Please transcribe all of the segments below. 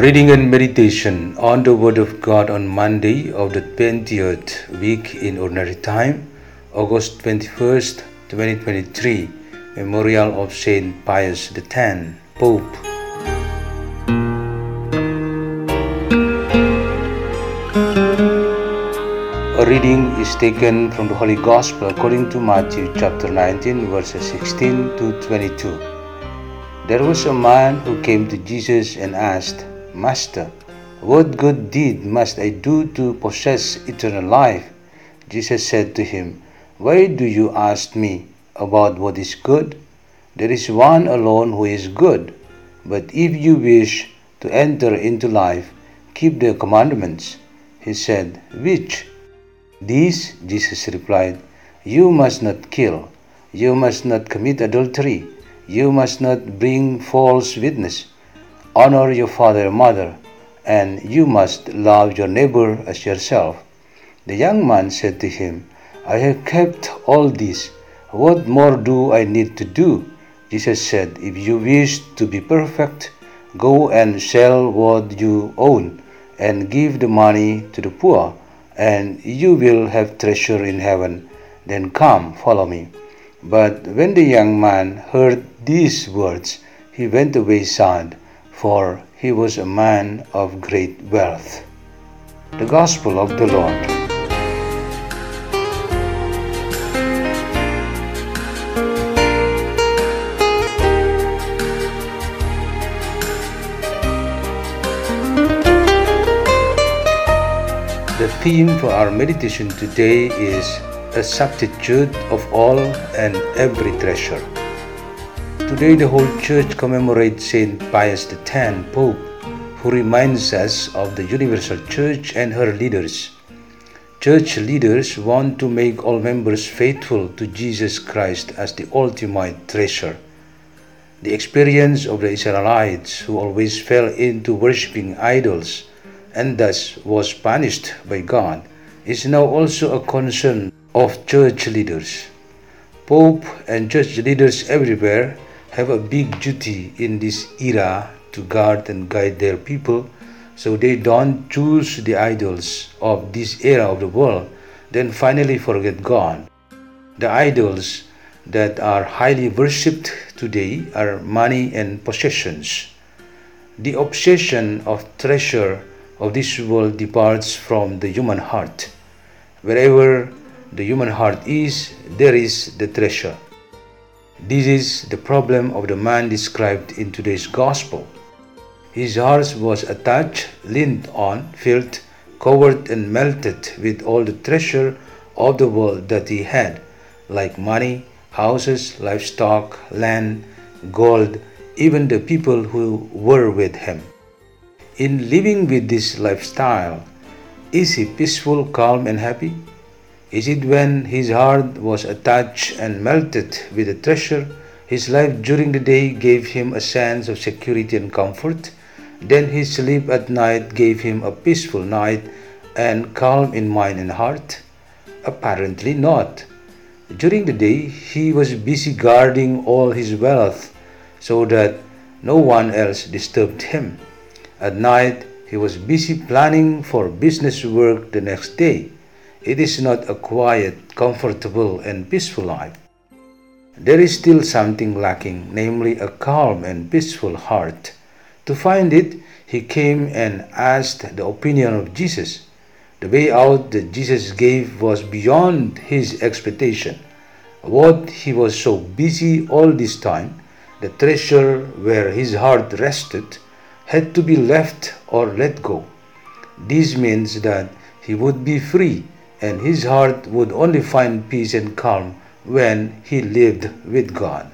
Reading and meditation on the Word of God on Monday of the 20th week in Ordinary Time, August 21st, 2023, Memorial of Saint Pius X, Pope. A reading is taken from the Holy Gospel according to Matthew chapter 19, verses 16 to 22. There was a man who came to Jesus and asked, Master, what good deed must I do to possess eternal life? Jesus said to him, Why do you ask me about what is good? There is one alone who is good. But if you wish to enter into life, keep the commandments. He said, Which? These, Jesus replied, You must not kill, you must not commit adultery, you must not bring false witness, honor your father and mother, and you must love your neighbor as yourself. The young man said to him, I have kept all this. What more do I need to do? Jesus said, If you wish to be perfect, go and sell what you own and give the money to the poor and you will have treasure in heaven. Then come, follow me. But when the young man heard these words, he went away sad, for he was a man of great wealth. The Gospel of the Lord. The theme for our meditation today is a substitute of all and every treasure. Today, the whole church commemorates Saint Pius X, Pope, who reminds us of the universal church and her leaders. Church leaders want to make all members faithful to Jesus Christ as the ultimate treasure. The experience of the Israelites who always fell into worshipping idols and thus was punished by God is now also a concern of church leaders. Pope and church leaders everywhere have a big duty in this era to guard and guide their people so they don't choose the idols of this era of the world, then finally forget God. The idols that are highly worshipped today are money and possessions. The obsession of treasure of this world departs from the human heart. Wherever the human heart is, there is the treasure. This is the problem of the man described in today's gospel. His heart was attached, leaned on, filled, covered, and melted with all the treasure of the world that he had, like money, houses, livestock, land, gold, even the people who were with him. In living with this lifestyle, is he peaceful, calm, and happy? Is it when his heart was attached and melted with the treasure, his life during the day gave him a sense of security and comfort? Then his sleep at night gave him a peaceful night and calm in mind and heart? Apparently not. During the day, he was busy guarding all his wealth so that no one else disturbed him. At night, he was busy planning for business work the next day. It is not a quiet, comfortable, and peaceful life. There is still something lacking, namely a calm and peaceful heart. To find it, he came and asked the opinion of Jesus. The way out that Jesus gave was beyond his expectation. What he was so busy all this time, the treasure where his heart rested, had to be left or let go. This means that he would be free and his heart would only find peace and calm when he lived with God.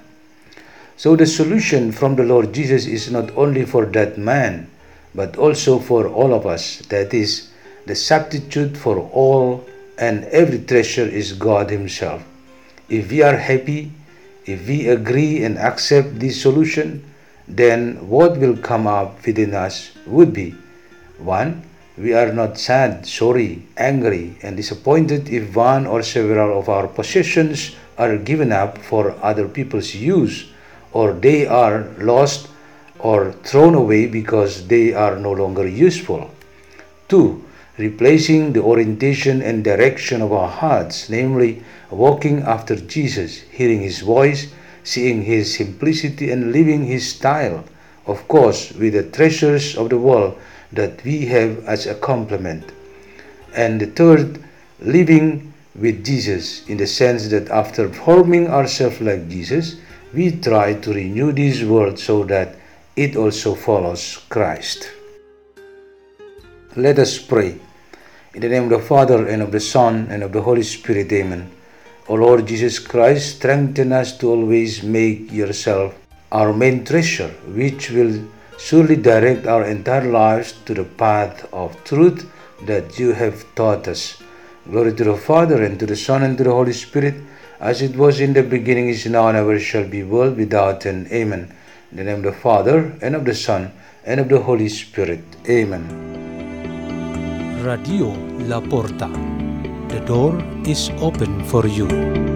So the solution from the Lord Jesus is not only for that man, but also for all of us. That is, the substitute for all and every treasure is God Himself. If we are happy, if we agree and accept this solution, then what will come up within us would be 1. We are not sad, sorry, angry, and disappointed if one or several of our possessions are given up for other people's use, or they are lost or thrown away because they are no longer useful. 2. Replacing the orientation and direction of our hearts, namely walking after Jesus, hearing His voice, seeing His simplicity, and living His style, of course, with the treasures of the world that we have as a complement. And the third, living with Jesus in the sense that after forming ourselves like Jesus, we try to renew this world so that it also follows Christ. Let us pray. In the name of the Father, and of the Son, and of the Holy Spirit, Amen. O Lord Jesus Christ, strengthen us to always make yourself our main treasure, which will surely direct our entire lives to the path of truth that you have taught us. Glory to the Father, and to the Son, and to the Holy Spirit, as it was in the beginning, is now, and ever shall be, world without end. Amen. In the name of the Father, and of the Son, and of the Holy Spirit. Amen. Radio La Porta. The door is open for you.